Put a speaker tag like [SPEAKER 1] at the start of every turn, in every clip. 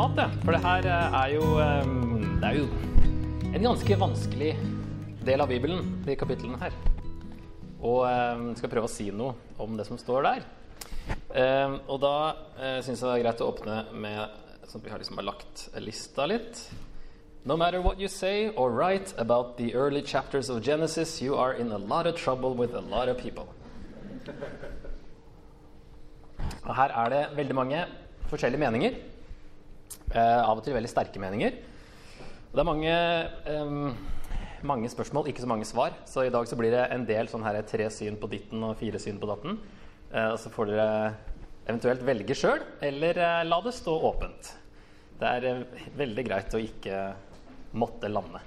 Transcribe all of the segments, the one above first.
[SPEAKER 1] Ja. Sitat, jeg. For det her eh, er jo ehm, Det er jo en ganske vanskelig del av Bibelen, de kapitlene her. Og jeg skal prøve å si noe om det som står der. Um, og da uh, syns jeg det er greit å åpne med sånn at vi har liksom lagt lista litt. No matter what you say or write about the early chapters of Genesis, you are in a lot of trouble with a lot of people. Og her er det veldig mange forskjellige meninger. Eh, av og til veldig sterke meninger. Og det er mange, eh, mange spørsmål, ikke så mange svar. Så i dag så blir det en del sånn her tre syn på ditten og fire syn på datten. Eh, og så får dere eventuelt velge sjøl, eller eh, la det stå åpent. Det er eh, veldig greit å ikke måtte lande.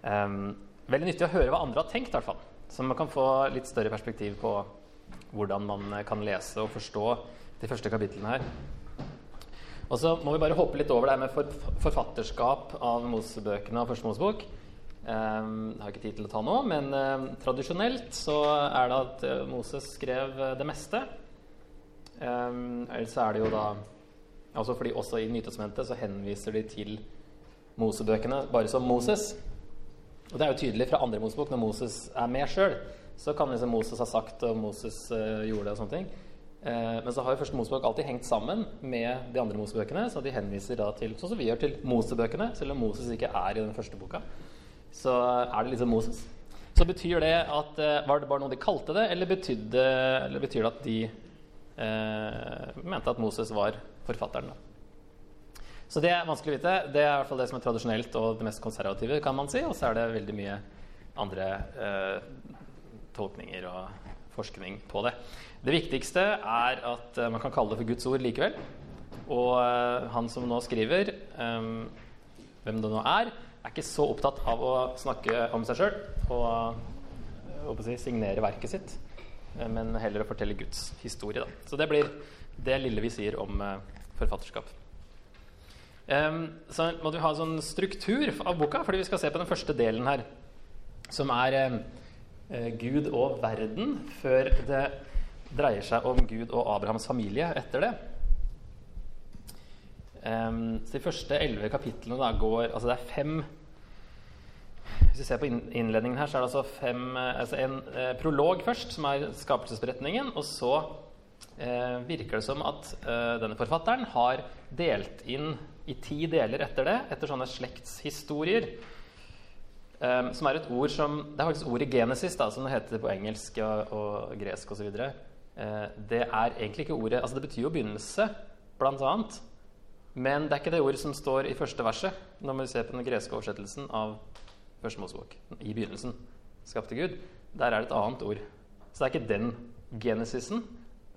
[SPEAKER 1] Um, veldig nyttig å høre hva andre har tenkt, i hvert fall. Så man kan få litt større perspektiv på hvordan man kan lese og forstå de første kapitlene her. Og så må vi bare hoppe litt over det her med forfatterskap av Mosebøkene og Første Mosebok. Um, har ikke tid til å ta nå, men um, tradisjonelt så er det at uh, Moses skrev uh, det meste. Um, ellers er det jo da Altså fordi også i Nytestamentet så henviser de til Mosebøkene bare som Moses. Og det er jo tydelig fra andre Mosebok når Moses er med sjøl. Så kan liksom Moses ha sagt, og Moses uh, gjorde det og sånne ting. Uh, men så har jo første Mosebok alltid hengt sammen med de andre Mosebøkene. Så de henviser da til, sånn som vi gjør til Mosebøkene, selv om Moses ikke er i den første boka. Så er det liksom Moses. Så betyr det at uh, Var det bare noe de kalte det, eller, betydde, eller betyr det at de mente at Moses var forfatteren? Så det er vanskelig å vite. Det er i hvert fall det som er tradisjonelt og det mest konservative, kan man si. Og så er det veldig mye andre eh, tolkninger og forskning på det. Det viktigste er at eh, man kan kalle det for Guds ord likevel. Og eh, han som nå skriver, eh, hvem det nå er, er ikke så opptatt av å snakke om seg sjøl og, si, signere verket sitt, men heller å fortelle Guds historie. Da. Så det blir det lille vi sier om forfatterskap. Um, så må du ha en sånn struktur av boka, fordi vi skal se på den første delen her, som er um, Gud og verden, før det dreier seg om Gud og Abrahams familie etter det. Så De første elleve kapitlene da går Altså det er fem Hvis vi ser på innledningen her, så er det altså, fem, altså en eh, prolog først, som er skapelsesberetningen. Og så eh, virker det som at eh, denne forfatteren har delt inn i ti deler etter det, etter sånne slektshistorier. Um, som er et ord som Det er faktisk ordet 'genesis', da, som det heter på engelsk og, og gresk osv. Uh, det er egentlig ikke ordet Altså, det betyr jo begynnelse, blant annet. Men det er ikke det ordet som står i første verset når vi ser på den greske oversettelsen av Første Mosebok. I begynnelsen skapte Gud. Der er det et annet ord. Så det er ikke den genesisen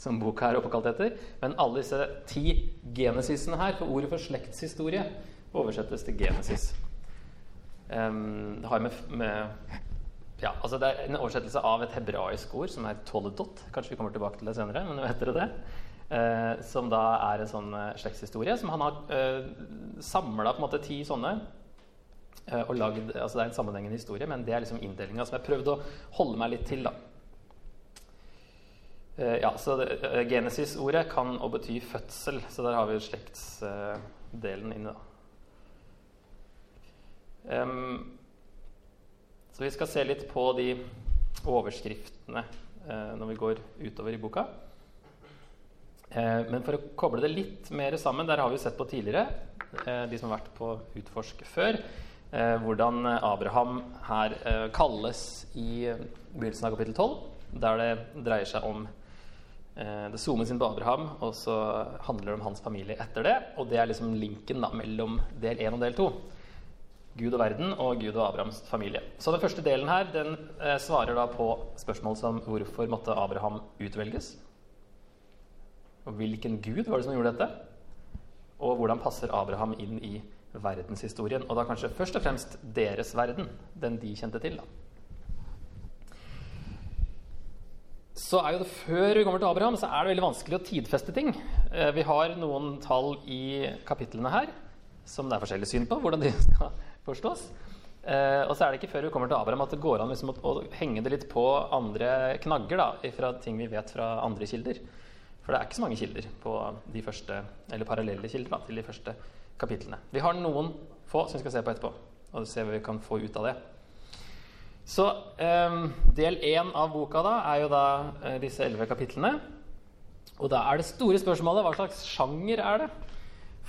[SPEAKER 1] som boka er oppkalt etter. Men alle disse ti genesisene her, for ordet for slektshistorie, oversettes til genesis. Um, har med, med ja, altså Det er en oversettelse av et hebraisk ord som er toledot. Kanskje vi kommer tilbake til det senere, men nå vet dere det. Uh, som da er en sånn uh, slektshistorie som han har uh, samla ti sånne. Uh, og lagd, altså Det er en sammenhengende historie, men det er liksom inndelinga som jeg prøvde å holde meg litt til. da. Uh, ja, så uh, Genesis-ordet kan også bety fødsel, så der har vi slektsdelen inne. Um, så vi skal se litt på de overskriftene uh, når vi går utover i boka. men for å koble det litt mer sammen, der har vi sett på tidligere, de som har vært på Utforsk før, hvordan Abraham her kalles i begynnelsen av kapittel 12, der det dreier seg om det zoomes inn på Abraham, og så handler det om hans familie etter det. Og det er liksom linken da, mellom del 1 og del 2. Gud og verden og Gud og Abrahams familie. Så den første delen her den eh, svarer da på spørsmål som hvorfor måtte Abraham utvelges? Og hvilken gud var det som gjorde dette? Og hvordan passer Abraham inn i verdenshistorien? Og da kanskje først og fremst deres verden, den de kjente til. da. så er jo det Før vi kommer til Abraham, så er det veldig vanskelig å tidfeste ting. Eh, vi har noen tall i kapitlene her som det er forskjellig syn på hvordan de skal forstås. Eh, og så er det ikke før vi kommer til Abraham at det går an liksom å, å, henge det litt på andre knagger da, fra ting vi vet fra andre kilder. For det er ikke så mange kilder på de første, eller parallelle kilder da, til de første kapitlene. Vi har noen få som vi skal se på etterpå, og se hva vi kan få ut av det. Så eh, del én av boka da er jo da eh, disse elleve kapitlene. Og da er det store spørsmålet hva slags sjanger er det?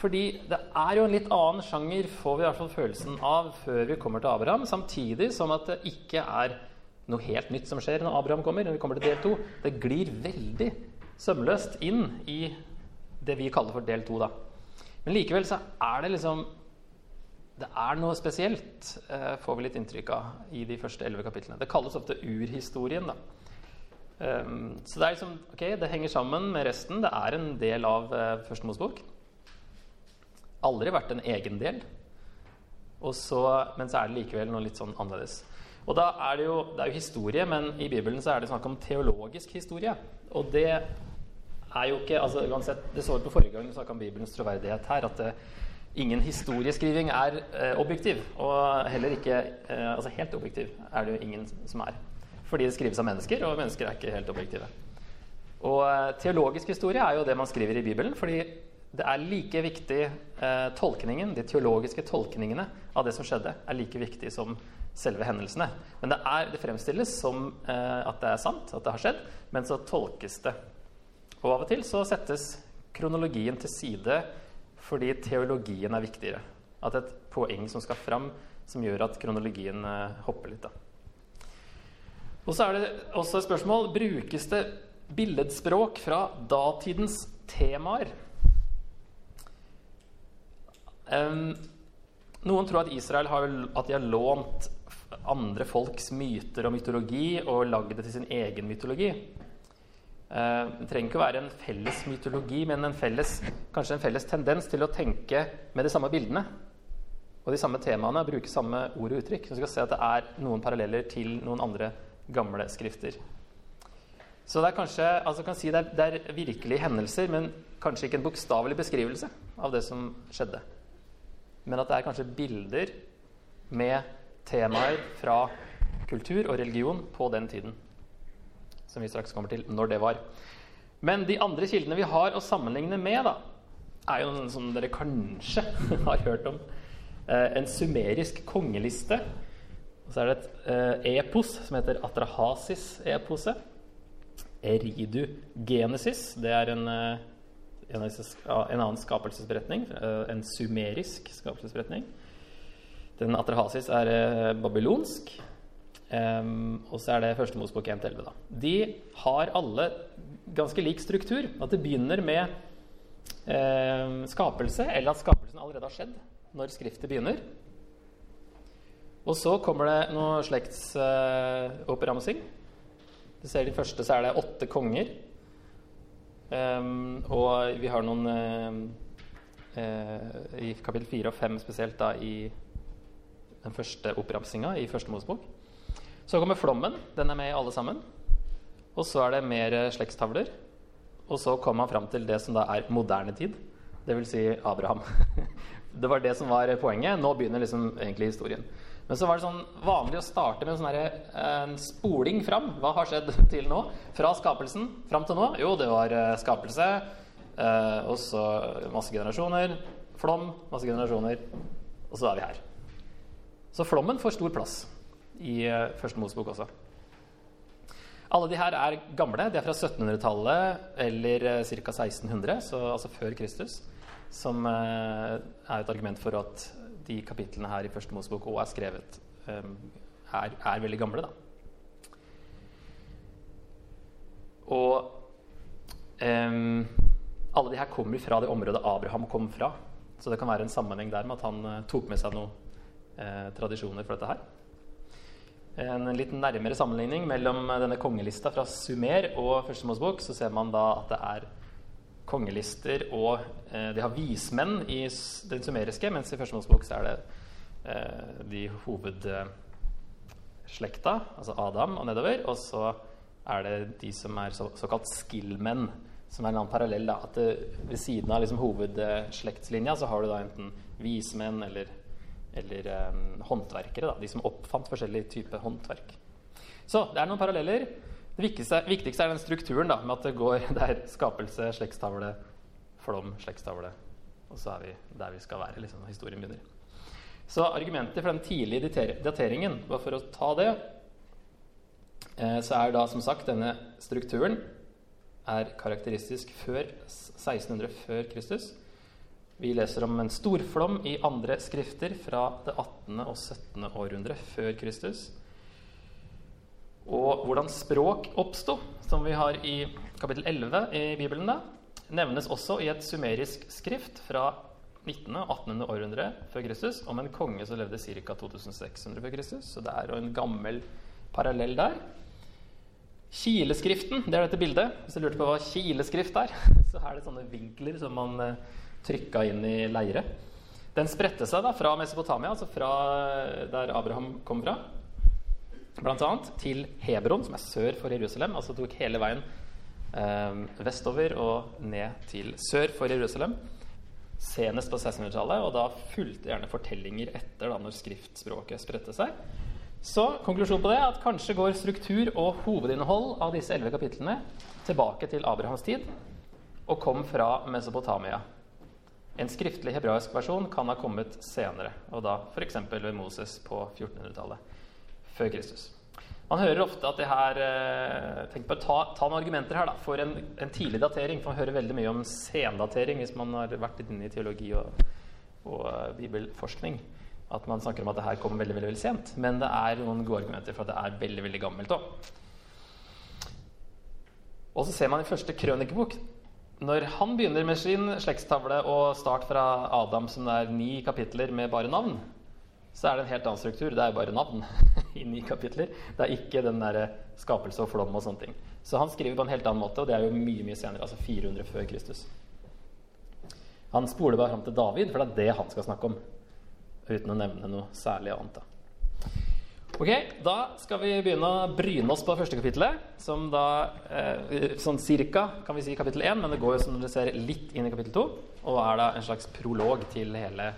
[SPEAKER 1] Fordi det er jo en litt annen sjanger, får vi i hvert fall følelsen av, før vi kommer til Abraham. Samtidig som at det ikke er noe helt nytt som skjer når Abraham kommer. når vi kommer til del 2. Det glir veldig sømløst inn i det vi kaller for del to. Da. Men likevel så er det liksom Det er noe spesielt, eh, får vi litt inntrykk av, i de første elleve kapitlene. Det kalles ofte urhistorien. da. Um, så det er liksom, ok, det henger sammen med resten. Det er en del av eh, Første Mosebok. Aldri vært en egen del. Så, men så er det likevel noe litt sånn annerledes. Og da er det, jo, det er jo historie, men i Bibelen så er det snakk om teologisk historie. Og det er jo ikke altså uansett, Det så vi på forrige gang vi snakka om Bibelens troverdighet her, at det, ingen historieskriving er eh, objektiv. Og heller ikke eh, Altså helt objektiv er det jo ingen som er. Fordi det skrives av mennesker, og mennesker er ikke helt objektive. Og teologisk historie er jo det man skriver i Bibelen, fordi det er like viktig tolkningen, de teologiske tolkningene av det som skjedde, er like viktig som selve hendelsene. Men det, er, det fremstilles som eh, at det er sant, at det har skjedd, men så tolkes det. Og av og til så settes kronologien til side fordi teologien er viktigere. At et poeng som skal fram, som gjør at kronologien eh, hopper litt. Da. Og så er det også et spørsmål brukes det billedspråk fra datidens temaer. Um, noen tror at Israel har, at de har lånt andre folks myter og mytologi og lagd det til sin egen mytologi. Uh, det trenger ikke å være en felles mytologi, men en felles, kanskje en felles tendens til å tenke med de samme bildene og de samme temaene, bruke samme ord og uttrykk. Så vi skal se at det er noen paralleller til noen andre gamle skrifter. Så det er kanskje, altså kan si det er, det er virkelige hendelser, men kanskje ikke en bokstavelig beskrivelse av det som skjedde. Men at det er kanskje bilder med temaer fra kultur og religion på den tiden. Som vi straks kommer til når det var. Men de andre kildene vi har å sammenligne med, da, er jo noen som dere kanskje har hørt om. Eh, en sumerisk kongeliste. Og så er det et eh, epos som heter Atrahasis-eposet. Eridu Genesis. Det er en, eh, en, en annen skapelsesberetning. Eh, en sumerisk skapelsesberetning. Den atrahasis er eh, babylonsk. Um, og så er det første Mosbok 1-11. De har alle ganske lik struktur. At det begynner med um, skapelse, eller at skapelsen allerede har skjedd når skriftet begynner. Og så kommer det noe slektsoppramsing. Uh, du ser de første så er det åtte konger. Um, og vi har noen uh, uh, i kapittel fire og fem spesielt da i den første oppramsinga i første Mosebok. Så kommer flommen. Den er med i alle sammen. Og så er det mer slektstavler. Og så kommer han fram til det som da er moderne tid. Dvs. Si Abraham. det var det som var poenget. Nå begynner liksom egentlig historien. Men så var det sånn vanlig å starte med en, sånn her, en spoling fram. Hva har skjedd til nå? Fra skapelsen fram til nå? Jo, det var uh, skapelse. Eh, og så masse generasjoner. Flom, masse generasjoner. Og så er vi her. Så flommen får stor plass i eh, Første Mosebok også. Alle de her er gamle. De er fra 1700-tallet eller eh, ca. 1600, så, altså før Kristus. Som eh, er et argument for at de kapitlene her i Første Mosebok òg er skrevet, um, er, er, veldig gamle. da. Og um, alle de her kommer fra det området Abraham kom fra. Så det kan være en sammenheng der med at han uh, tok med seg noen eh, tradisjoner for dette her. En litt nærmere sammenligning mellom denne kongelista fra Sumer og Første Mosebok, så ser man da at det er kongelister og eh, de har vismenn i den sumeriske, mens i Første Mosebok er det eh, de hovedslekta, altså Adam og nedover, og så er det de som er så, såkalt skillmenn, som er en annen parallell. da, at det, Ved siden av liksom, hovedslektslinja så har du da enten vismenn eller eller um, håndverkere. Da, de som oppfant forskjellige typer håndverk. Så det er noen paralleller. Det viktigste, viktigste, er den strukturen da, med at det går det er skapelse, slektstavle, flom, slektstavle. Og så er vi der vi skal være. liksom, når historien begynner. Så argumentet for den tidlige dateringen, bare for å ta det, eh, så er da som sagt denne strukturen er karakteristisk før 1600 før Kristus. Vi leser om en storflom i andre skrifter fra det 18. og 17. århundre før Kristus. Og hvordan språk oppsto, som vi har i kapittel 11 i Bibelen, da, nevnes også i et sumerisk skrift fra 19. og 18. århundre før Kristus om en konge som levde ca. 2600 før Kristus. Så det er jo en gammel parallell der. Kileskriften, det er dette bildet. Hvis du lurte på hva kileskrift er, så er det sånne vinkler som man uh, trykka inn i leire. Den spredte seg da fra Mesopotamia, altså fra der Abraham kom fra, bl.a. til Hebron, som er sør for Jerusalem. Altså tok hele veien eh, vestover og ned til sør for Jerusalem. Senest på 1600-tallet, og da fulgte gjerne fortellinger etter da når skriftspråket spredte seg. Så konklusjonen på det er at kanskje går struktur og hovedinnhold av disse elleve kapitlene tilbake til Abrahams tid og kom fra Mesopotamia. En skriftlig hebraisk versjon kan ha kommet senere, og da f.eks. ved Moses på 1400-tallet før Kristus. Man hører ofte at det her eh, Tenk på ta, ta, noen argumenter her da, for en, en, tidlig datering. For man hører veldig mye om sendatering hvis man har vært inne i teologi og, og uh, bibelforskning. At man snakker om at det her kom veldig veldig, veldig sent. Men det er noen gode argumenter for at det er veldig veldig gammelt òg. Og så ser man i første krønikebok når han begynner med sin slektstavle og start fra Adam, som det er ni kapitler med bare navn, så er det en helt annen struktur. Det er bare navn i ni kapitler. Det er ikke den der skapelse og flom og sånne ting. Så han skriver på en helt annen måte, og det er jo mye mye senere. Altså 400 før Kristus. Han spoler bare fram til David, for det er det han skal snakke om. Uten å nevne noe særlig annet. da. Ok, Da skal vi begynne å bryne oss på første kapittelet. Som da eh, sånn cirka kan vi si kapittel 1, men det går jo som dere ser litt inn i kapittel 2. Og er da en slags prolog til hele,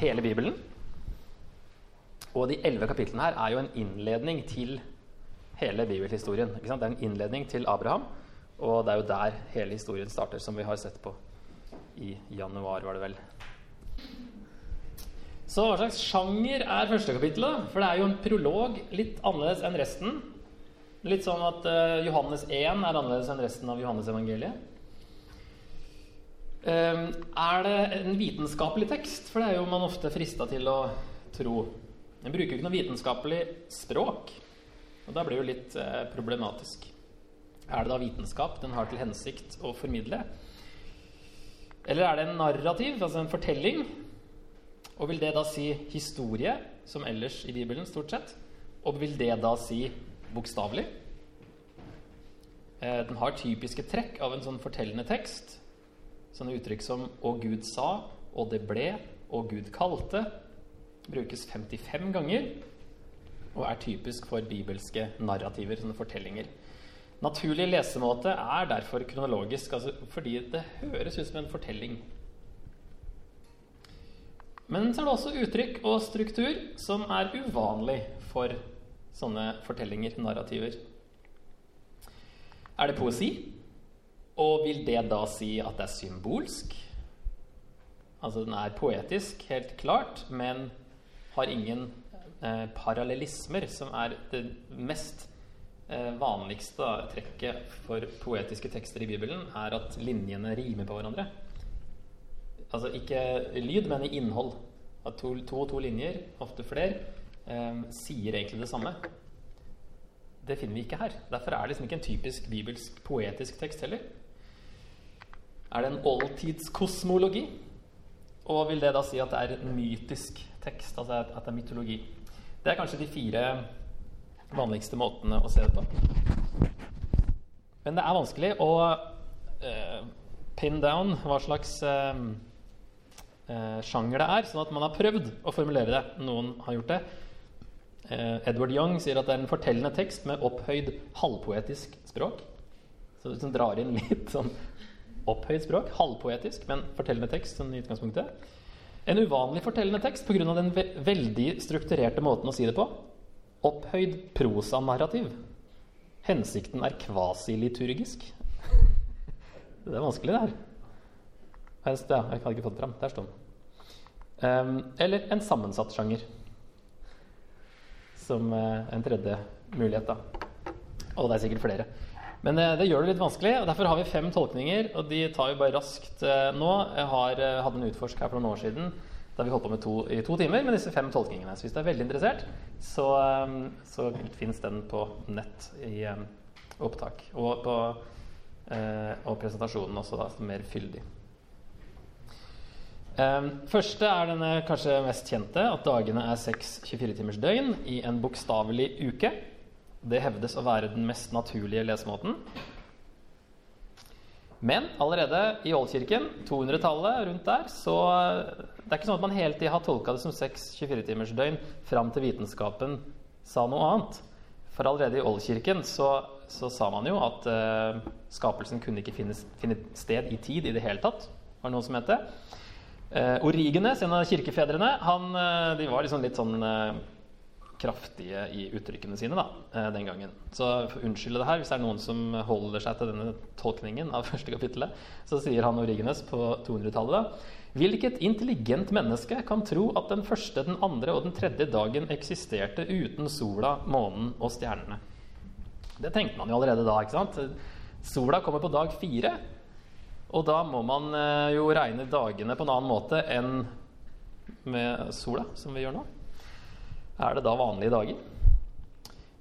[SPEAKER 1] hele Bibelen. Og de elleve kapitlene her er jo en innledning til hele bibelhistorien. Det er en innledning til Abraham, og det er jo der hele historien starter, som vi har sett på i januar, var det vel. Så hva slags sjanger er første kapittelet? For det er jo en prolog litt annerledes enn resten. Litt sånn at uh, Johannes 1 er annerledes enn resten av Johannes evangeliet. Um, er det en vitenskapelig tekst? For det er jo man ofte frista til å tro. Den bruker jo ikke noe vitenskapelig språk. Og da blir det jo litt eh, problematisk. Er det da vitenskap den har til hensikt å formidle? Eller er det en narrativ, altså en fortelling? Og vil det da si historie, som ellers i Bibelen, stort sett? Og vil det da si bokstavelig? Eh, den har typiske trekk av en sånn fortellende tekst. Sånne uttrykk som 'og Gud sa', 'og det ble', 'og Gud kalte' brukes 55 ganger og er typisk for bibelske narrativer, sånne fortellinger. Naturlig lesemåte er derfor kronologisk, altså fordi det høres ut som en fortelling. Men så er det også uttrykk og struktur som er uvanlig for sånne fortellinger, narrativer. Er det poesi? Og vil det da si at det er symbolsk? Altså den er poetisk, helt klart, men har ingen eh, parallellismer, som er det mest eh, vanligste trekket for poetiske tekster i Bibelen, er at linjene rimer på hverandre. Altså ikke lyd, men i innhold. At to, to og to linjer, ofte flere, eh, sier egentlig det samme. Det finner vi ikke her. Derfor er det liksom ikke en typisk bibelsk poetisk tekst heller. Er det en oldtidskosmologi? Og vil det da si at det er en mytisk tekst, altså at det er mytologi? Det er kanskje de fire vanligste måtene å se det på. Men det er vanskelig å uh, pin down hva slags uh, uh, sjanger det er, sånn at man har prøvd å formulere det. Noen har gjort det. Edward Young sier at det er en fortellende tekst med opphøyd halvpoetisk språk. Så du drar inn litt sånn opphøyd språk. Halvpoetisk, men fortellende tekst. sånn i utgangspunktet. En uvanlig fortellende tekst pga. den ve veldig strukturerte måten å si det på. Opphøyd prosanarrativ. Hensikten er kvasiliturgisk. det er vanskelig, det her. Ja, jeg hadde ikke fått det fram. Der står den. Um, eller en sammensatt sjanger. Som uh, en tredje mulighet, da. Og det er sikkert flere. Men uh, det gjør det litt vanskelig, og derfor har vi fem tolkninger. Og de tar vi bare raskt uh, nå. Jeg har, hadde en utforsk her for noen år siden da vi holdt på med to, i to timer med disse fem tolkningene. Så hvis du er veldig interessert, så, så fins den på nett i opptak. Og på og presentasjonen også, da, mer fyldig. Første er denne kanskje mest kjente, at dagene er seks 24-timers døgn i en bokstavelig uke. Det hevdes å være den mest naturlige lesemåten. Men allerede i Oldkirken, 200-tallet, rundt der, så Det er ikke sånn at man hele tida har tolka det som seks 24-timers døgn fram til vitenskapen sa noe annet. For allerede i Oldkirken så, så sa man jo at uh, skapelsen kunne ikke finne, finne, sted i tid i det hele tatt. Var det noen som het det? Uh, Origenes, en av kirkefedrene, han, uh, de var liksom litt sånn eh, kraftige i uttrykkene sine da, eh, den gangen. Så unnskyld det her hvis det er noen som holder seg til denne tolkningen av første kapittelet. Så sier han Origenes på 200-tallet da Hvilket intelligent menneske kan tro at den første, den andre og den tredje dagen eksisterte uten sola, månen og stjernene? Det tenkte man jo allerede da. ikke sant? Sola kommer på dag fire. Og da må man eh, jo regne dagene på en annen måte enn med sola, som vi gjør nå. Er det da vanlige dager?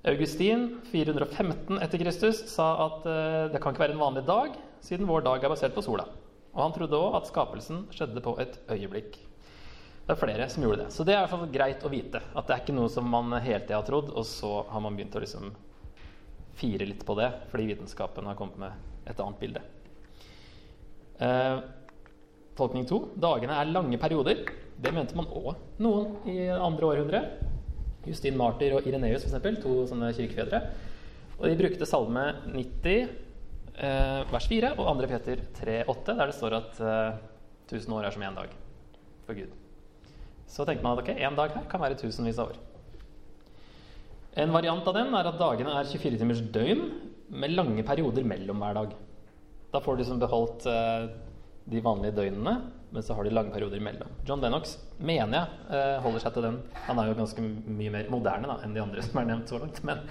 [SPEAKER 1] Augustin, 415 etter Kristus, sa at uh, det kan ikke være en vanlig dag, siden vår dag er basert på sola. Og han trodde òg at skapelsen skjedde på et øyeblikk. Det er flere som gjorde det. Så det er i hvert fall greit å vite. At det er ikke noe som man hele tida har trodd, og så har man begynt å liksom fire litt på det fordi vitenskapen har kommet med et annet bilde. Eh, tolkning to. Dagene er lange perioder. Det mente man òg noen i andre århundre. Justin Martyr og Ireneus, f.eks., to sånne kirkefedre. Og de brukte salme 90, eh, vers 4, og 2. Peter 3,8, der det står at eh, 1000 år er som én dag for Gud. Så tenker man at ok, én dag her kan være tusenvis av år. En variant av den er at dagene er 24 timers døgn med lange perioder mellom hver dag. Da får du liksom beholdt eh, de vanlige døgnene, men så har de lange perioder imellom. John Lennox mener jeg uh, holder seg til den. Han er jo ganske mye mer moderne da, enn de andre som er nevnt så langt. Men,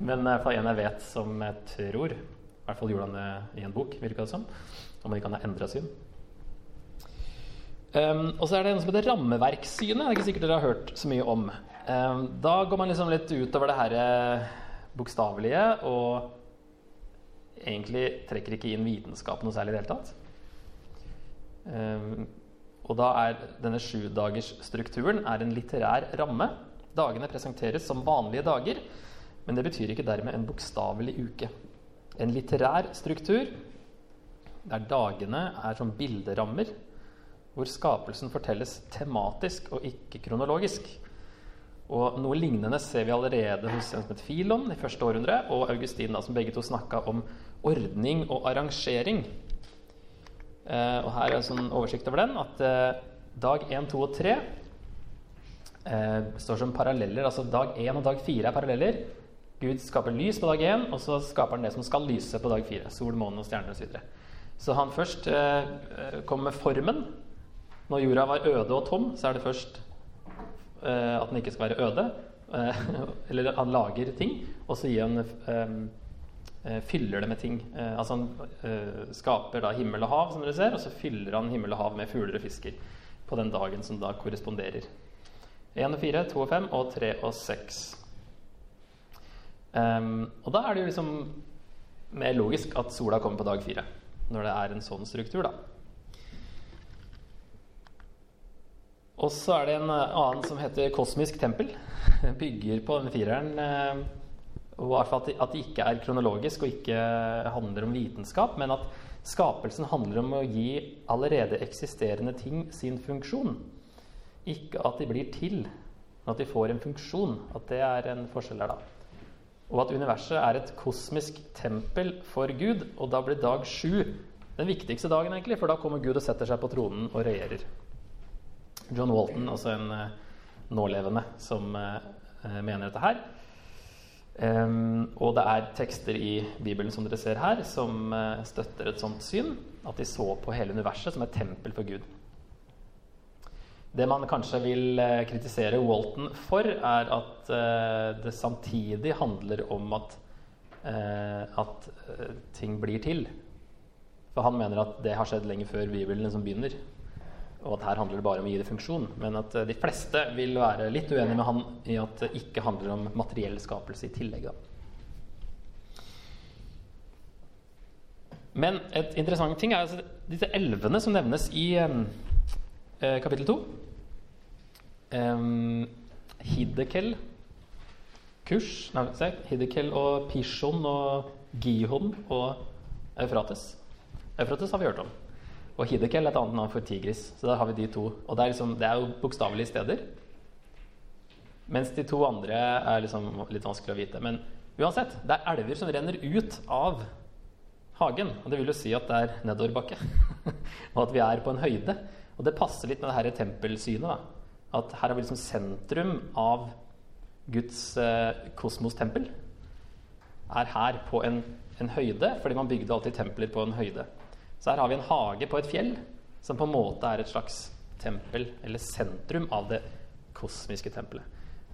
[SPEAKER 1] men i hvert fall en jeg vet som jeg tror I hvert fall gjorde han det i en bok, virka det som. Om han ikke har endra syn. Um, og så er det noe som heter rammeverkssynet. Det er ikke sikkert dere har hørt så mye om. Um, da går man liksom litt utover det her eh, bokstavelige og egentlig trekker ikke inn vitenskap noe særlig i det hele tatt. Um, og da er denne sjudagersstrukturen en litterær ramme. Dagene presenteres som vanlige dager, men det betyr ikke dermed en bokstavelig uke. En litterær struktur der dagene er som bilderammer, hvor skapelsen fortelles tematisk og ikke kronologisk. Og Noe lignende ser vi allerede hos en som het Filon i første århundre, og Augustin, da, som begge to snakka om ordning og arrangering. Eh, og Her er en sånn oversikt over den. At eh, dag 1, 2 og 3 eh, står som paralleller. Altså dag 1 og dag 4 er paralleller. Gud skaper lys på dag 1, og så skaper han det som skal lyse på dag 4. Sol, måne og stjerner osv. Så, videre. så han først kommer med formen. Når jorda var øde og tom, så er det først at den ikke skal være øde. Eller han lager ting, og så gir han fyller det med ting. Eh, altså Han eh, skaper da himmel og hav, som dere ser, og så fyller han himmel og hav med fugler og fisker på den dagen som da korresponderer. 1 og 4, 2 og 5 og 3 og 6. Um, og da er det jo liksom mer logisk at sola kommer på dag 4, når det er en sånn struktur, da. Og så er det en annen som heter Kosmisk tempel. Bygger på den fireren. Og hvert fall at det ikke er kronologisk og ikke handler om vitenskap, men at skapelsen handler om å gi allerede eksisterende ting sin funksjon. Ikke at de blir til, men at de får en funksjon. At det er en forskjell der, da. Og at universet er et kosmisk tempel for Gud, og da blir dag sju den viktigste dagen, egentlig, for da kommer Gud og setter seg på tronen og regjerer. John Walton, altså en uh, nålevende, som uh, mener dette her. Um, og det er tekster i Bibelen som dere ser her, som uh, støtter et sånt syn. At de så på hele universet som et tempel for Gud. Det man kanskje vil uh, kritisere Walton for, er at uh, det samtidig handler om at, at ting blir til. For han mener at det har skjedd lenge før Bibelen liksom begynner. Og at her handler det bare om å gi det funksjon. Men at de fleste vil være litt uenige med han i at det ikke handler om materiell skapelse i tillegg. Da. Men et interessant ting er altså disse elvene som nevnes i eh, kapittel 2. Um, Hiddekel, Kush nei, se, Hiddekel og Pishon og Gihon og Eufrates. Eufrates har vi hørt om. Og Hidekel er et annet navn for tigris. Så der har vi de to. Og det er, liksom, det er jo bokstavelige steder. Mens de to andre er liksom litt vanskelig å vite. Men uansett, det er elver som renner ut av hagen. Og det vil jo si at det er nedoverbakke. og at vi er på en høyde. Og det passer litt med det her tempelsynet. Da. At her er vi liksom sentrum av Guds eh, kosmostempel. Er her på en, en høyde, fordi man bygde alltid templer på en høyde. Så her har vi en hage på et fjell som på en måte er et slags tempel, eller sentrum av det kosmiske tempelet.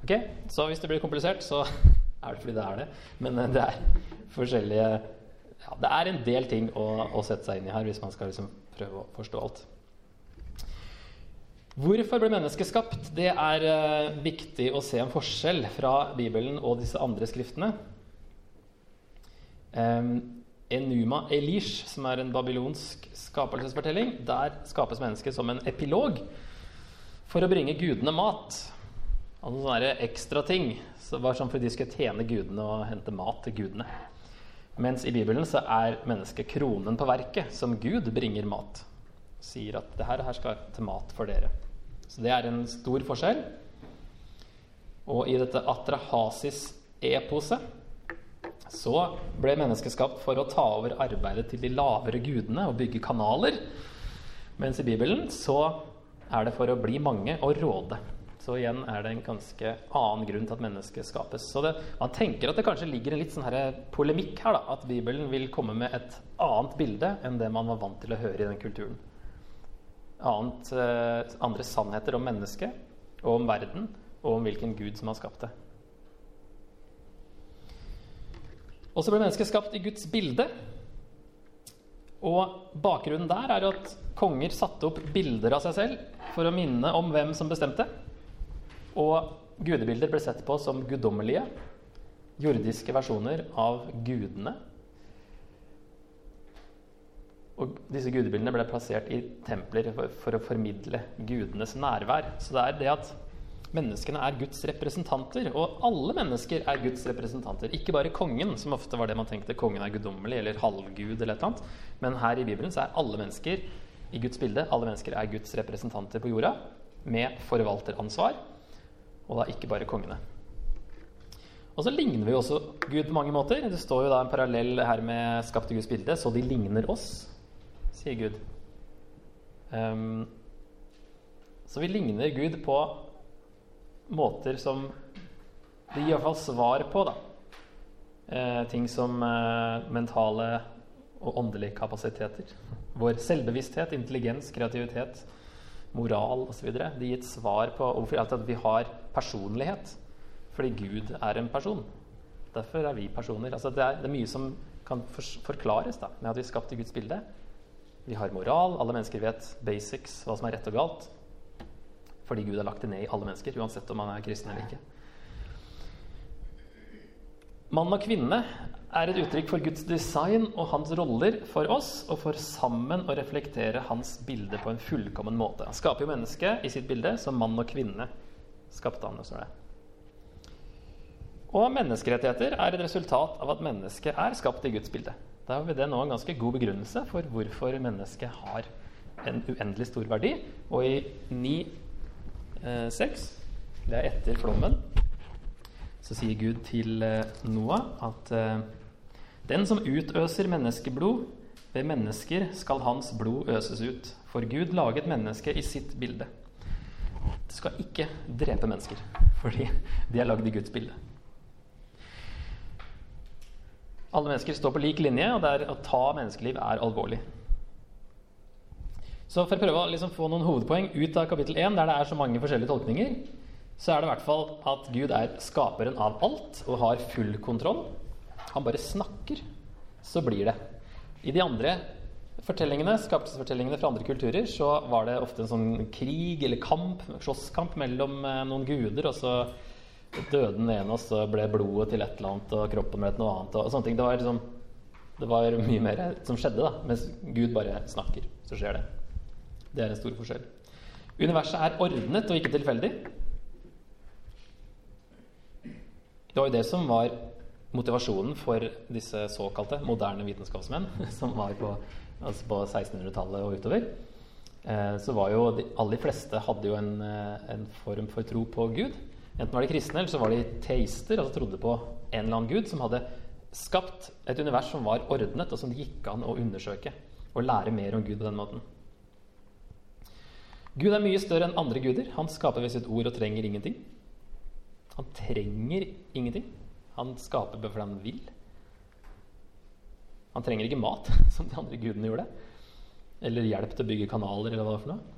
[SPEAKER 1] Ok, Så hvis det blir komplisert, så er det fordi det er det. Men eh, det er forskjellige ja, Det er en del ting å, å, sette seg inn i her hvis man skal liksom prøve å forstå alt. Hvorfor ble mennesket skapt? Det er uh, viktig å se en forskjell fra Bibelen og disse andre skriftene. Um, Enuma Elish, som er en babylonsk skapelsesfortelling. Der skapes mennesket som en epilog for å bringe gudene mat. Altså sånne ekstra ting. Så var sånn for de skulle tjene gudene og hente mat til gudene. Mens i Bibelen så er mennesket kronen på verket, som Gud bringer mat. Sier at det her, her skal til mat for dere. Så det er en stor forskjell. Og i dette Atrahasis-eposet så ble mennesket skapt for å ta over arbeidet til de lavere gudene og bygge kanaler. Mens i Bibelen så er det for å bli mange og råde. Så igjen er det en ganske annen grunn til at mennesket skapes. Så det, Man tenker at det kanskje ligger en litt sånn her polemikk her. da, At Bibelen vil komme med et annet bilde enn det man var vant til å høre i den kulturen. Annet, eh, andre sannheter om mennesket og om verden og om hvilken gud som har skapt det. Og så ble mennesket skapt i Guds bilde. Og bakgrunnen der er at konger satte opp bilder av seg selv for å minne om hvem som bestemte. Og gudebilder ble sett på som guddommelige, jordiske versjoner av gudene. Og disse gudebildene ble plassert i templer for, å formidle gudenes nærvær. Så det er det at Menneskene er Guds representanter, og alle mennesker er Guds representanter. Ikke bare kongen, som ofte var det man tenkte kongen er guddommelig eller halvgud. eller et annet. Men her i Bibelen så er alle mennesker i Guds bilde, alle mennesker er Guds representanter på jorda med forvalteransvar, og da ikke bare kongene. Og så ligner vi også Gud på mange måter. Det står jo da en parallell her med skapte Guds bilde, så de ligner oss, sier Gud. Um, så vi ligner Gud på måter som Det gir iallfall svar på, da. Eh, ting som eh, mentale og åndelige kapasiteter. Vår selvbevissthet, intelligens, kreativitet, moral osv. Det gir et svar på hvorfor at vi har personlighet. Fordi Gud er en person. Derfor er vi personer. Altså det, er, det, er, mye som kan forklares da, med at vi er skapt i Guds bilde. Vi har moral. Alle mennesker vet basics, hva som er rett og galt. Fordi Gud har lagt det ned i alle mennesker, uansett om man er kristen eller ikke. Mann og kvinne er et uttrykk for Guds design og hans roller for oss, og for sammen å reflektere hans bilde på en fullkommen måte. Han skaper jo mennesket i sitt bilde som mann og kvinne skapte han. Også det. Og menneskerettigheter er et resultat av at mennesket er skapt i Guds bilde. Da har vi det nå en ganske god begrunnelse for hvorfor mennesket har en uendelig stor verdi. Og i ni 6, det er etter flommen, så sier Gud til eh, Noah at eh, den som utøser menneskeblod, ved mennesker skal hans blod øses ut. For Gud laget mennesket i sitt bilde. Du skal ikke drepe mennesker, fordi de er lagd i Guds bilde. Alle mennesker står på lik linje, og det er å ta menneskeliv er alvorlig. Så for å prøve å liksom få noen hovedpoeng ut av kapittel 1, der det er så mange forskjellige tolkninger, så er det i hvert fall at Gud er skaperen av alt og har full kontroll. Han bare snakker, så blir det. I de andre fortellingene, skapelsesfortellingene fra andre kulturer så var det ofte en sånn krig eller kamp, slåsskamp mellom eh, noen guder, og så døde den ene, og så ble blodet til et eller annet, og kroppen ble til noe annet. og, sånne ting. Det var, liksom, det var mye mer som skjedde, da, mens Gud bare snakker. Så skjer det. Det er en stor forskjell. Universet er ordnet og ikke tilfeldig. Det var jo det som var motivasjonen for disse såkalte moderne vitenskapsmenn som var på, altså på 1600-tallet og utover. Eh, så var jo de aller fleste hadde jo en, eh, en form for tro på Gud. Enten var de kristne, eller så var de teister, altså trodde på en eller annen gud som hadde skapt et univers som var ordnet, og som det gikk an å undersøke og lære mer om Gud på den måten. Gud er mye større enn andre guder. Han skaper ved sitt ord og trenger ingenting. Han trenger ingenting. Han skaper fordi han vil. Han trenger ikke mat, som de andre gudene gjorde. Eller hjelp til å bygge kanaler, eller hva det er for noe.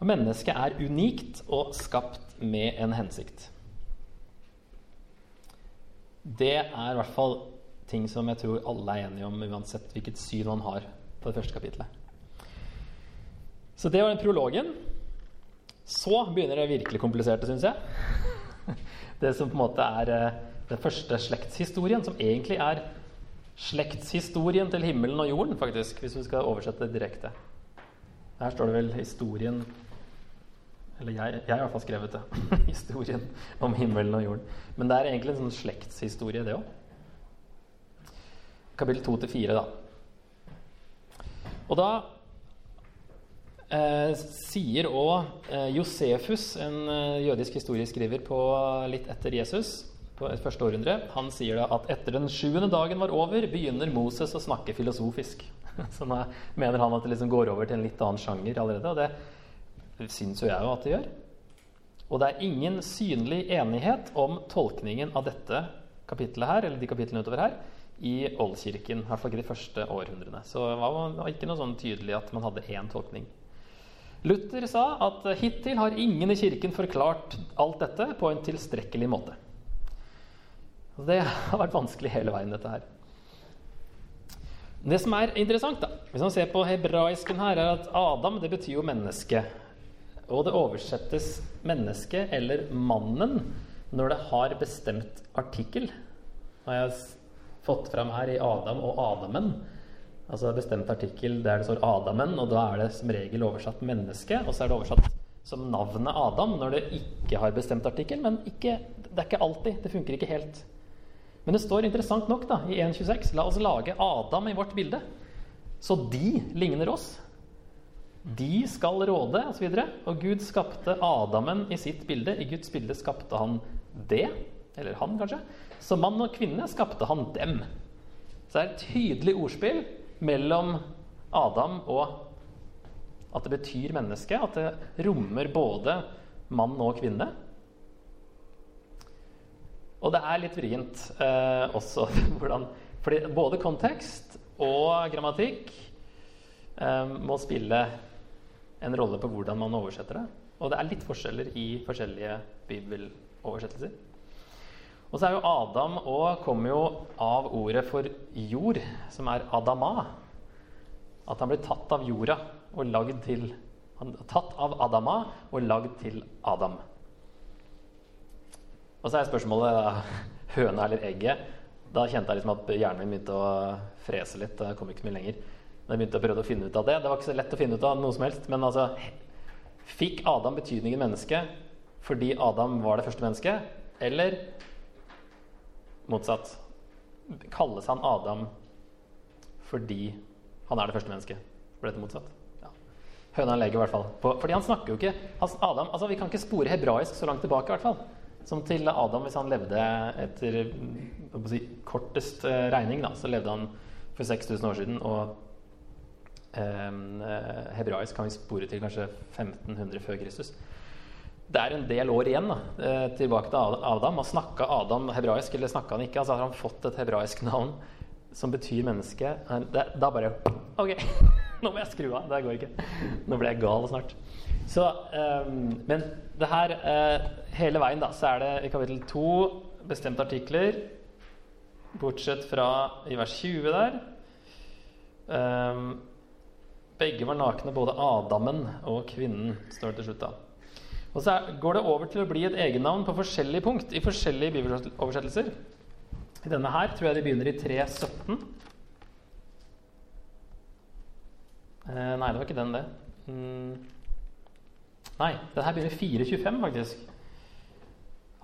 [SPEAKER 1] Og mennesket er unikt og skapt med en hensikt. Det er i hvert fall ting som jeg tror alle er enige om, uansett hvilket syn man har på det første kapitlet. Så det var den prologen. Så begynner det virkelig kompliserte, syns jeg. Det som på en måte er eh, den første slektshistorien, som egentlig er slektshistorien til himmelen og jorden, faktisk, hvis vi skal oversette det direkte. Her står det vel historien eller jeg, jeg har i hvert fall skrevet det. Historien om himmelen og jorden. Men det er egentlig en sånn slektshistorie, det òg. Kapittel 2-4, da. Og da eh, sier òg eh, Josefus, en eh, jødisk historieskriver på litt etter Jesus, på et første århundre, han sier da at etter den sjuende dagen var over, begynner Moses å snakke filosofisk. Så nå mener han at det liksom går over til en litt annen sjanger allerede. og det syns jo jeg jo at det gjør. Og det er ingen synlig enighet om tolkningen av dette kapittelet her, eller de kapitlene utover her, i oldkirken. I hvert fall ikke de første århundrene. Så det var ikke noe sånn tydelig at man hadde én tolkning. Luther sa at hittil har ingen i kirken forklart alt dette på en tilstrekkelig måte. Det har vært vanskelig hele veien, dette her. Det som er interessant, da, hvis man ser på hebraisken her, er at Adam det betyr jo menneske. Og det oversettes 'menneske' eller 'mannen' når det har bestemt artikkel. Har jeg fått fram her i Adam og Adamen. Altså bestemt artikkel der det står 'Adamen', og da er det som regel oversatt 'menneske'. Og så er det oversatt som navnet Adam når det ikke har bestemt artikkel. Men ikke, det er ikke alltid. Det funker ikke helt. Men det står interessant nok da, i 1.26 La oss lage Adam i vårt bilde, så de ligner oss. De skal råde, osv. Og, og Gud skapte Adamen i sitt bilde. I Guds bilde skapte han det. Eller han, kanskje. Så mann og kvinne skapte han dem. Så det er et tydelig ordspill mellom Adam og at det betyr menneske. At det rommer både mann og kvinne. Og det er litt vrient eh, også hvordan fordi både kontekst og grammatikk eh, må spille en rolle på hvordan man oversetter det. Og det er litt forskjeller i forskjellige bibeloversettelser. Og så er jo Adam og kommer jo av ordet for jord, som er Adama. At han blir tatt av jorda og lagd til han Tatt av Adama og lagd til Adam. Og så er spørsmålet da, høna eller egget. Da kjente jeg liksom at hjernen min begynte å frese litt. Det kom ikke mye lenger. Men jeg begynte å prøve å finne ut av det. Det var ikke så lett å finne ut av noe som helst. Men altså Fikk Adam betydningen menneske fordi Adam var det første mennesket? Eller motsatt? Kalles han Adam fordi han er det første mennesket? Ble dette motsatt? Ja. Høna legger i hvert fall på Fordi han snakker jo ikke Adam, altså Vi kan ikke spore hebraisk så langt tilbake, i hvert fall. Som til Adam, hvis han levde etter si, kortest eh, regning, da, så levde han for 6000 år siden. Og Ehm, eh, hebraisk kan vi spore til kanskje 1500 før Kristus. Det er en del år igjen da, eh, tilbake til Adam. Og snakka Adam hebraisk, eller snakka han ikke? Altså Har han fått et hebraisk navn som betyr menneske? Det, da bare Ok, nå må jeg skru av. Det går ikke. Nå ble jeg gal snart. Så, um, men det her uh, Hele veien da, så er det i kapittel 2 bestemte artikler, bortsett fra i vers 20 der. Um, begge var nakne, både Adamen og kvinnen, står det til slutt. da. Og så går det over til å bli et egennavn på forskjellige punkt i forskjellige bibeloversettelser. I denne her tror jeg de begynner i 3.17. Eh, nei, det var ikke den, det. Mm. Nei, den her begynner i 4.25, faktisk.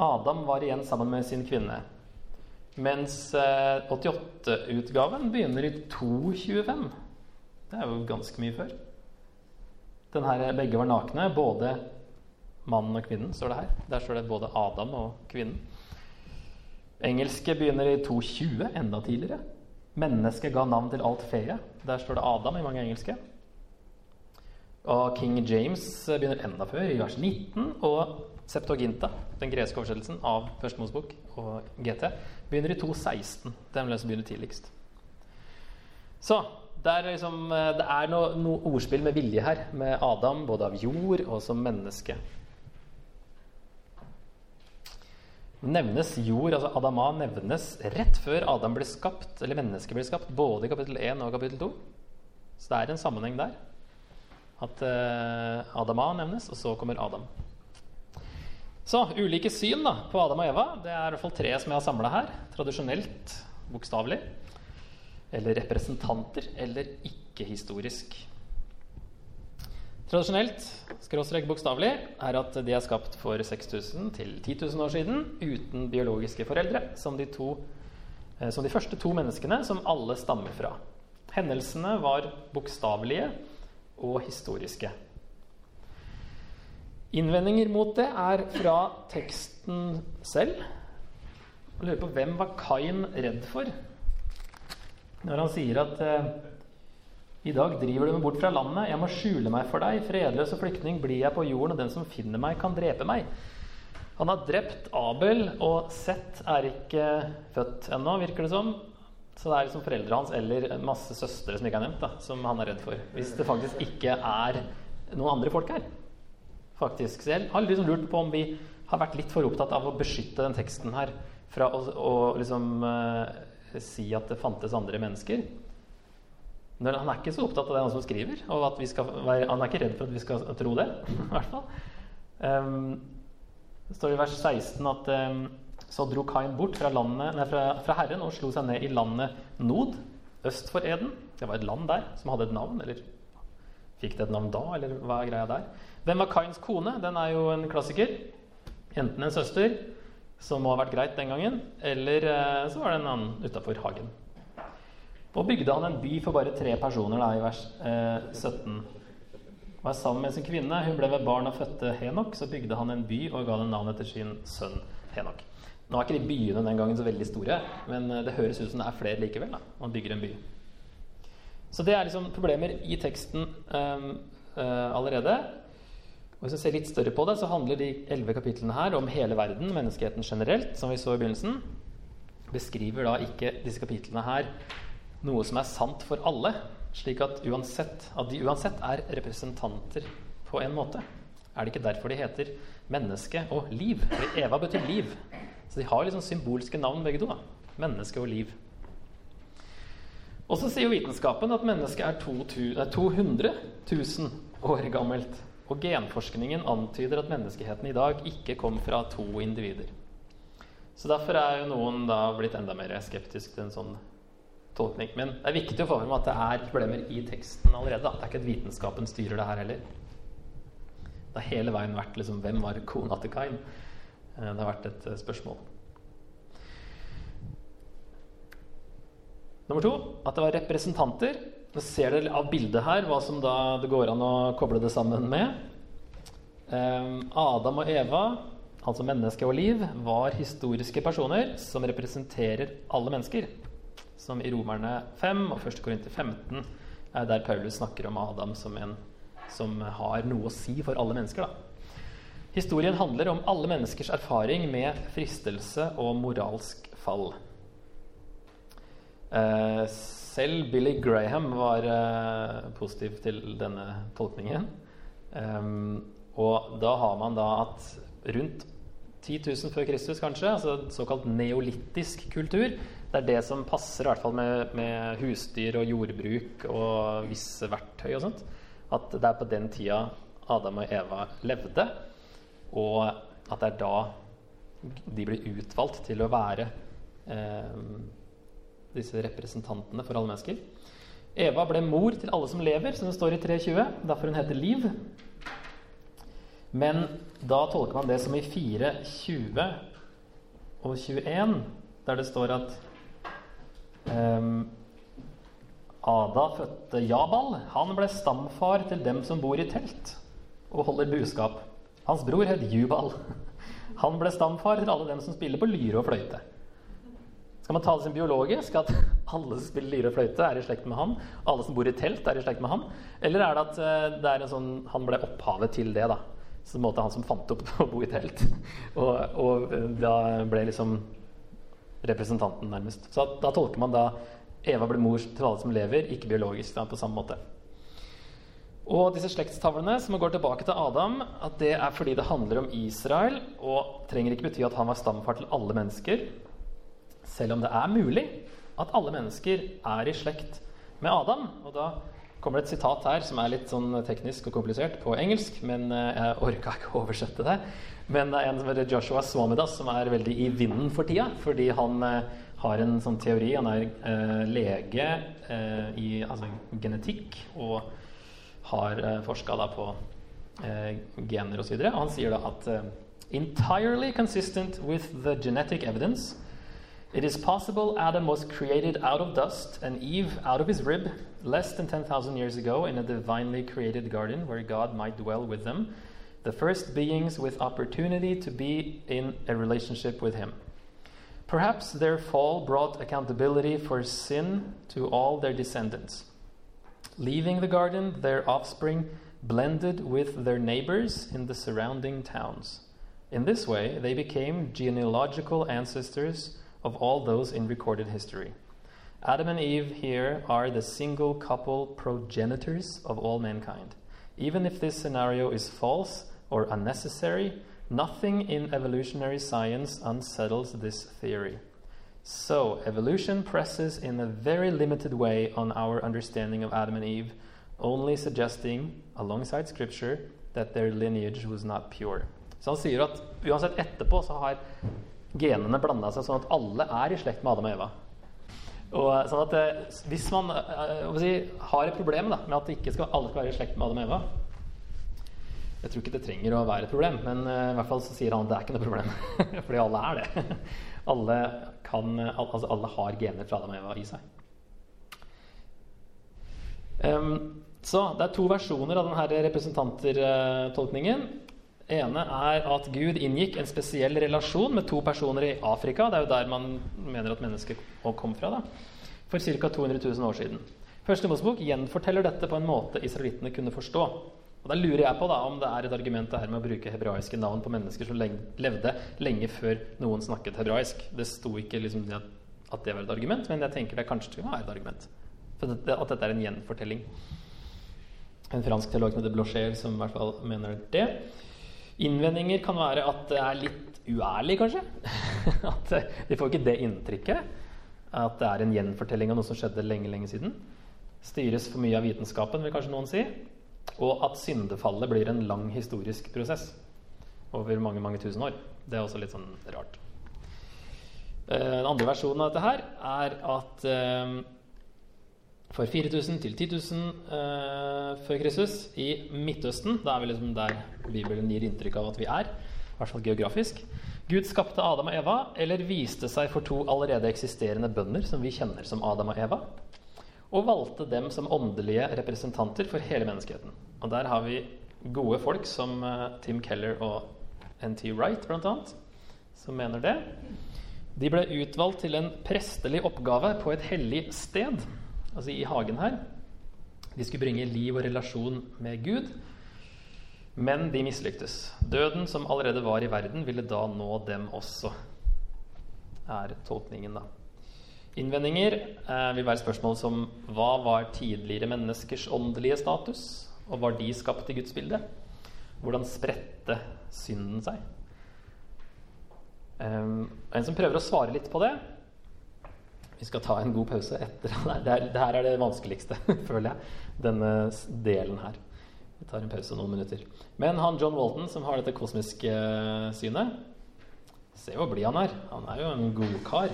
[SPEAKER 1] Adam var igjen sammen med sin kvinne. Mens eh, 88-utgaven begynner i 2.25. Det er jo ganske mye før. Den her, begge var nakne, både mannen og kvinnen, står det her. Der står det både Adam og kvinnen. Engelske begynner i 220, enda tidligere. Mennesket ga navn til alt feet. Der står det Adam i mange engelske. Og King James begynner enda før, i vers 19. Og Septoginta, den greske oversettelsen av Første Mosebok og GT, begynner i 216. Den vil som begynne tidligst. Så det er, liksom, det er noe, noe ordspill med vilje her, med Adam både av jord og som menneske. Nevnes jord, altså Adama nevnes rett før Adam ble skapt, eller mennesket ble skapt, både i kapittel 1 og kapittel 2. Så det er en sammenheng der. At uh, Adama nevnes, og så kommer Adam. Så ulike syn da, på Adam og Eva. Det er i hvert fall tre som jeg har samla her. Tradisjonelt, bokstavelig. Eller representanter. Eller ikke-historisk. Tradisjonelt, skråstrek bokstavelig, er at de er skapt for 6000 til 10 000 år siden uten biologiske foreldre, som de, to, eh, som de første to menneskene som alle stammer fra. Hendelsene var bokstavelige og historiske. Innvendinger mot det er fra teksten selv. Jeg lurer på hvem var Kain redd for når han sier at eh, i dag driver du meg bort fra landet, jeg må skjule meg for deg. Fredløs og flyktning blir jeg på jorden, og den som finner meg, kan drepe meg. Han har drept Abel, og Seth er ikke født ennå, virker det som. Så det er liksom foreldrene hans eller masse søstre som ikke er nevnt, da, som han er redd for. Hvis det faktisk ikke er noen andre folk her. Faktisk. Så jeg har liksom lurt på om vi har vært litt for opptatt av å beskytte den teksten her fra å, å liksom uh, si at det fantes andre mennesker. Han er ikke så opptatt av det han som skriver. og være, Han er ikke redd for at vi skal tro det. i hvert fall. Um, det står i vers 16 at um, så dro Kain bort fra, landet, nei, fra, fra, Herren og slo seg ned i landet Nod, øst for Eden. Det var et land der som hadde et navn. Eller fikk det et navn da, eller hva er greia der? Hvem var Kains kone? Den er jo en klassiker. Enten en søster, som må ha vært greit den gangen, eller uh, så var det en annen utafor hagen. Og bygde han en by for bare tre personer, da, i vers eh, 17. Var sammen med sin kvinne. Hun ble ved barn og fødte Henok. Så bygde han en by og ga den navn etter sin sønn Henok. Nå er ikke de byene den gangen så veldig store, men eh, det høres ut som det er flere likevel. da, Man bygger en by. Så det er liksom problemer i teksten um, uh, allerede. Og Hvis vi ser litt større på det, så handler de elleve kapitlene her om hele verden, menneskeheten generelt, som vi så i begynnelsen. Beskriver da ikke disse kapitlene her noe som er sant for alle, slik at, uansett, at de uansett er representanter på en måte. Er det ikke derfor de heter menneske og liv? Fordi Eva betyr liv. Så de har liksom symbolske navn begge to. Da. Menneske og liv. Og så sier vitenskapen at mennesket er 200 000 år gammelt. Og genforskningen antyder at menneskeheten i dag ikke kom fra to individer. Så derfor er jo noen da blitt enda mer skeptisk til en sånn tolkning. Men det er viktig å få frem at det er problemer i teksten allerede. Da. Det er ikke at vitenskapen styrer det her heller. Det har hele veien vært liksom, hvem var kona til Kain? Eh, det har vært et eh, spørsmål. Nummer to at det var representanter. Nå ser dere av bildet her hva som da det går an å koble det sammen med. Eh, Adam og Eva, altså menneske og liv, var historiske personer som representerer alle mennesker som i Romerne 5 og 1. Korinter 15 der Paulus snakker om Adam som en som har noe å si for alle mennesker. Da. Historien handler om alle menneskers erfaring med fristelse og moralsk fall. Eh, selv Billy Graham var eh, positiv til denne tolkningen. Og da har man da at rundt 10 000 før Kristus, kanskje, altså såkalt neolittisk kultur, det er det som passer i hvert fall med, med husdyr og jordbruk og visse verktøy og sånt. At det er på den tida Adam og Eva levde, og at det er da de blir utvalgt til å være eh, disse representantene for alle mennesker. Eva ble mor til alle som lever, som det står i 3.20. Derfor hun heter Liv. Men da tolker man det som i 4.20 og 21, der det står at Ada fødte Jabal. Han ble stamfar til dem som bor i telt og holder buskap. Hans bror het Jubal. Han ble stamfar til alle dem som spiller på lyre og fløyte. Skal man ta det som biologisk, at alle som spiller lyre og fløyte, er i slekt med han? Alle som bor i telt, er i slekt med han? Eller er det at eh, det en sånn, han ble opphavet til det? da? Så det måte han som fant opp å bo i telt. Og, og eh, da ble liksom representanten, nærmest. Så da tolker man da Eva ble mor til alle som lever, ikke biologisk, da, på samme måte. Og disse slektstavlene som går tilbake til Adam, at det er fordi det handler om Israel, og trenger ikke bety at han var stamfar til alle mennesker. Selv om det er mulig at alle mennesker er i slekt med Adam. Og da kommer det et sitat her som er litt sånn teknisk og komplisert på engelsk, men eh, jeg orka ikke å oversette det. Men det er en som heter Joshua Swamidas, som er veldig i vinden for tida. Fordi han eh, har en sånn teori. Han er eh, lege eh, i altså, genetikk og har eh, forska på eh, gener osv. Og, så og han sier da at eh, entirely consistent with the genetic evidence It is possible Adam was created out of dust and Eve out of his rib less than 10,000 years ago in a divinely created garden where God might dwell with them, the first beings with opportunity to be in a relationship with Him. Perhaps their fall brought accountability for sin to all their descendants. Leaving the garden, their offspring blended with their neighbors in the surrounding towns. In this way, they became genealogical ancestors of all those in recorded history. Adam and Eve here are the single couple progenitors of all mankind. Even if this scenario is false or unnecessary, nothing in evolutionary science unsettles this theory. So, evolution presses in a very limited way on our understanding of Adam and Eve, only suggesting, alongside scripture, that their lineage was not pure. Så han sier at uansett etterpå så har genene blanda seg sånn at alle er i slekt med Adam og Eva. Og sånn at eh, Hvis man eh, si, har et problem da, med at ikke skal, alle skal være i slekt med Adam og Eva Jeg tror ikke det trenger å være et problem, men uh, i hvert fall så sier han at det er ikke noe problem. Fordi alle er det. alle, kan, altså, alle har gener fra Adam og Eva i seg. Um, så det er to versjoner av denne representantertolkningen ene er at Gud inngikk en spesiell relasjon med to personer i Afrika. Det er jo der man mener at mennesket kom fra. da, For ca. 200 000 år siden. Første Mosebok gjenforteller dette på en måte israelittene kunne forstå. Og Da lurer jeg på da, om det er et argument her med å bruke hebraiske navn på mennesker som levde lenge før noen snakket hebraisk. Det sto ikke liksom at det var et argument, men jeg tenker det kanskje være et argument. For at dette er en gjenfortelling. En fransk teolog som heter Blochet, som i hvert fall mener det. Innvendinger kan være at det er litt uærlig, kanskje. at De får ikke det inntrykket. At det er en gjenfortelling av noe som skjedde lenge, lenge siden. Styres for mye av vitenskapen, vil kanskje noen si. Og at syndefallet blir en lang historisk prosess over mange, mange tusen år. Det er også litt sånn rart. Eh, den andre versjonen av dette her er at eh, for 4000 til 10 000 uh, før Kristus i Midtøsten. Da er vi liksom der Bibelen gir inntrykk av at vi er, i hvert fall geografisk. Gud skapte Adam og Eva, eller viste seg for to allerede eksisterende bønder som vi kjenner som Adam og Eva, og valgte dem som åndelige representanter for hele menneskeheten. Og der har vi gode folk som uh, Tim Keller og NT Wright, bl.a., som mener det. De ble utvalgt til en prestelig oppgave på et hellig sted altså i hagen her. De skulle bringe liv og relasjon med Gud. Men de mislyktes. Døden som allerede var i verden, ville da nå dem også. Er tolkningen, da. Innvendinger eh, vil være spørsmål som hva var tidligere menneskers åndelige status? Og var de skapt i Guds bilde? Hvordan spredte synden seg? Um, en som prøver å svare litt på det Vi skal ta en god pause etter. Det, er, det her er det vanskeligste, føler jeg. Denne delen her. Vi tar en pause noen minutter. Men han John Walton, som har dette kosmiske synet Se hvor blid han er. Han er jo en god kar.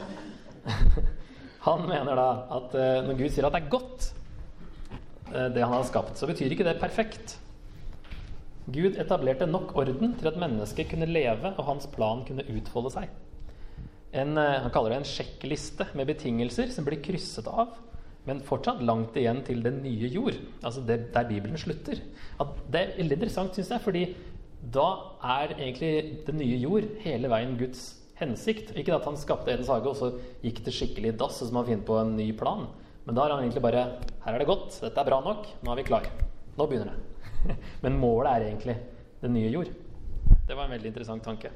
[SPEAKER 1] han mener da at uh, når Gud sier at det er godt, uh, det han har skapt, så betyr ikke det perfekt. Gud etablerte nok orden til at mennesket kunne leve og hans plan kunne utfolde seg. En, uh, han kaller det en sjekkliste med betingelser som blir krysset av, men fortsatt langt igjen til den nye jord. Altså det, der Bibelen slutter. At det er veldig interessant, syns jeg, fordi da er egentlig den nye jord hele veien Guds hensikt. Ikke at han skapte Edens hage, og så gikk det skikkelig i dass, og så må han finne på en ny plan. Men da er han egentlig bare Her er det godt. Dette er bra nok. Nå er vi klar. Nå begynner det. Men målet er egentlig den nye jord. Det var en veldig interessant tanke.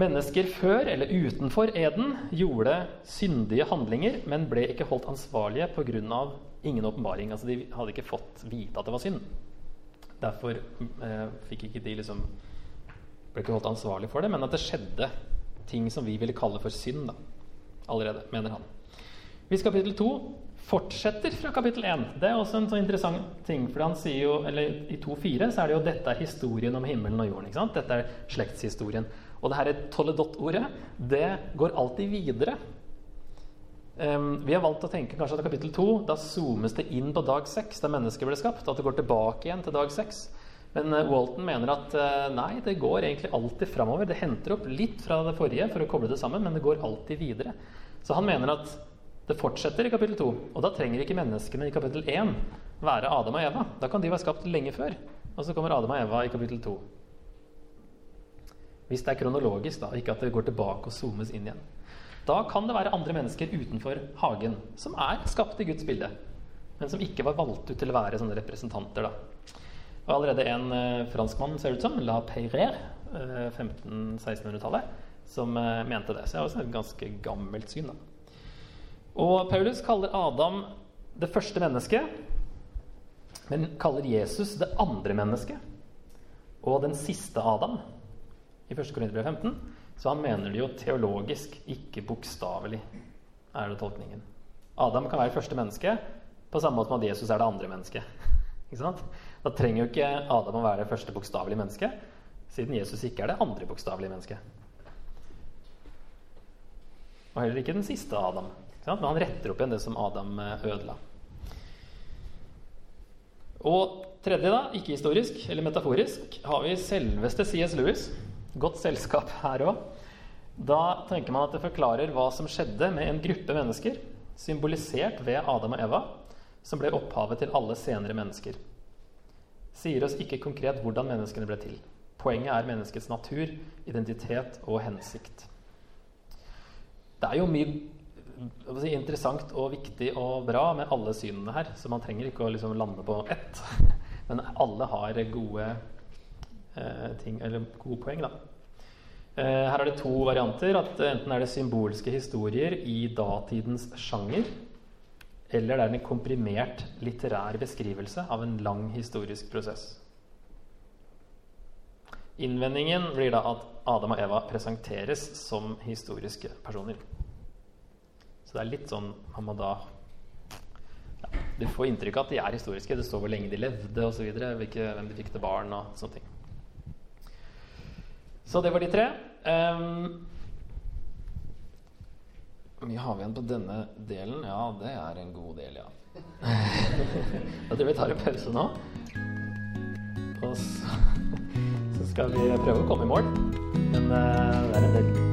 [SPEAKER 1] Mennesker før eller utenfor eden gjorde syndige handlinger, men ble ikke holdt ansvarlige pga. ingen åpenbaring. Altså, de hadde ikke fått vite at det var synd. Derfor eh, fikk ikke de liksom ble ikke holdt ansvarlig for det, men at det skjedde ting som vi ville kalle for synd da, allerede, mener han. Hvis kapittel 2 fortsetter fra kapittel 1 Det er også en så interessant ting. for han sier jo, eller I 2.4 så er det jo 'dette er historien om himmelen og jorden'. ikke sant? Dette er slektshistorien. Og det dette toledot-ordet det går alltid videre. Um, vi har valgt å tenke kanskje at kapittel 2 da zoomes det inn på dag 6, da mennesket ble skapt. At det går tilbake igjen til dag 6. Men uh, Walton mener at uh, nei, det går egentlig alltid framover. Det henter opp litt fra det forrige for å koble det sammen, men det går alltid videre. Så han mener at det fortsetter i kapittel 2. Og da trenger ikke menneskene i kapittel 1 være Adam og Eva. Da kan de være skapt lenge før. Og så kommer Adam og Eva i kapittel 2. Hvis det er kronologisk, da, ikke at det går tilbake og zoomes inn igjen. Da kan det være andre mennesker utenfor hagen som er skapt i Guds bilde, men som ikke var valgt ut til å være sånne representanter. da. Og allerede en eh, franskmann, ser det ut som, La Peyrer, eh, 1500-1600-tallet, som eh, mente det. Så det er også et ganske gammelt syn. da. Og Paulus kaller Adam det første mennesket, men kaller Jesus det andre mennesket og den siste Adam i 1. Korinterbrev 15. Så han mener det jo teologisk, ikke bokstavelig, er det tolkningen. Adam kan være første menneske på samme måte som at Jesus er det andre mennesket. Ikke sant? Da trenger jo ikke Adam å være det første bokstavelige mennesket, siden Jesus ikke er det andre bokstavelige mennesket. Og heller ikke den siste Adam. Men han retter opp igjen det som Adam eh, ødela. Og tredje, da, ikke historisk eller metaforisk, har vi selveste C.S. Lewis. Godt selskap her òg. Da tenker man at det forklarer hva som skjedde med en gruppe mennesker, symbolisert ved Adam og Eva, som ble opphavet til alle senere mennesker. Sier oss ikke konkret hvordan menneskene ble til. Poenget er menneskets natur, identitet og hensikt. Det er jo mye si, interessant og viktig og bra med alle synene her. Så man trenger ikke å liksom lande på ett. Men alle har gode ting, eller gode poeng, da. Eh, her er det to varianter. at Enten er det symbolske historier i datidens sjanger. Eller det er en komprimert litterær beskrivelse av en lang historisk prosess. Innvendingen blir da at Adam og Eva presenteres som historiske personer. Så det er litt sånn man da ja, Du får inntrykk av at de er historiske. Det står hvor lenge de levde osv. Hvem de fikk til barn og sånne ting. Så det var de tre. Um, mye har vi igjen på denne delen? Ja, det er en god del, ja. Jeg tror vi tar en pause nå. Og så, så, skal vi prøve å komme i mål. Men uh, det er en del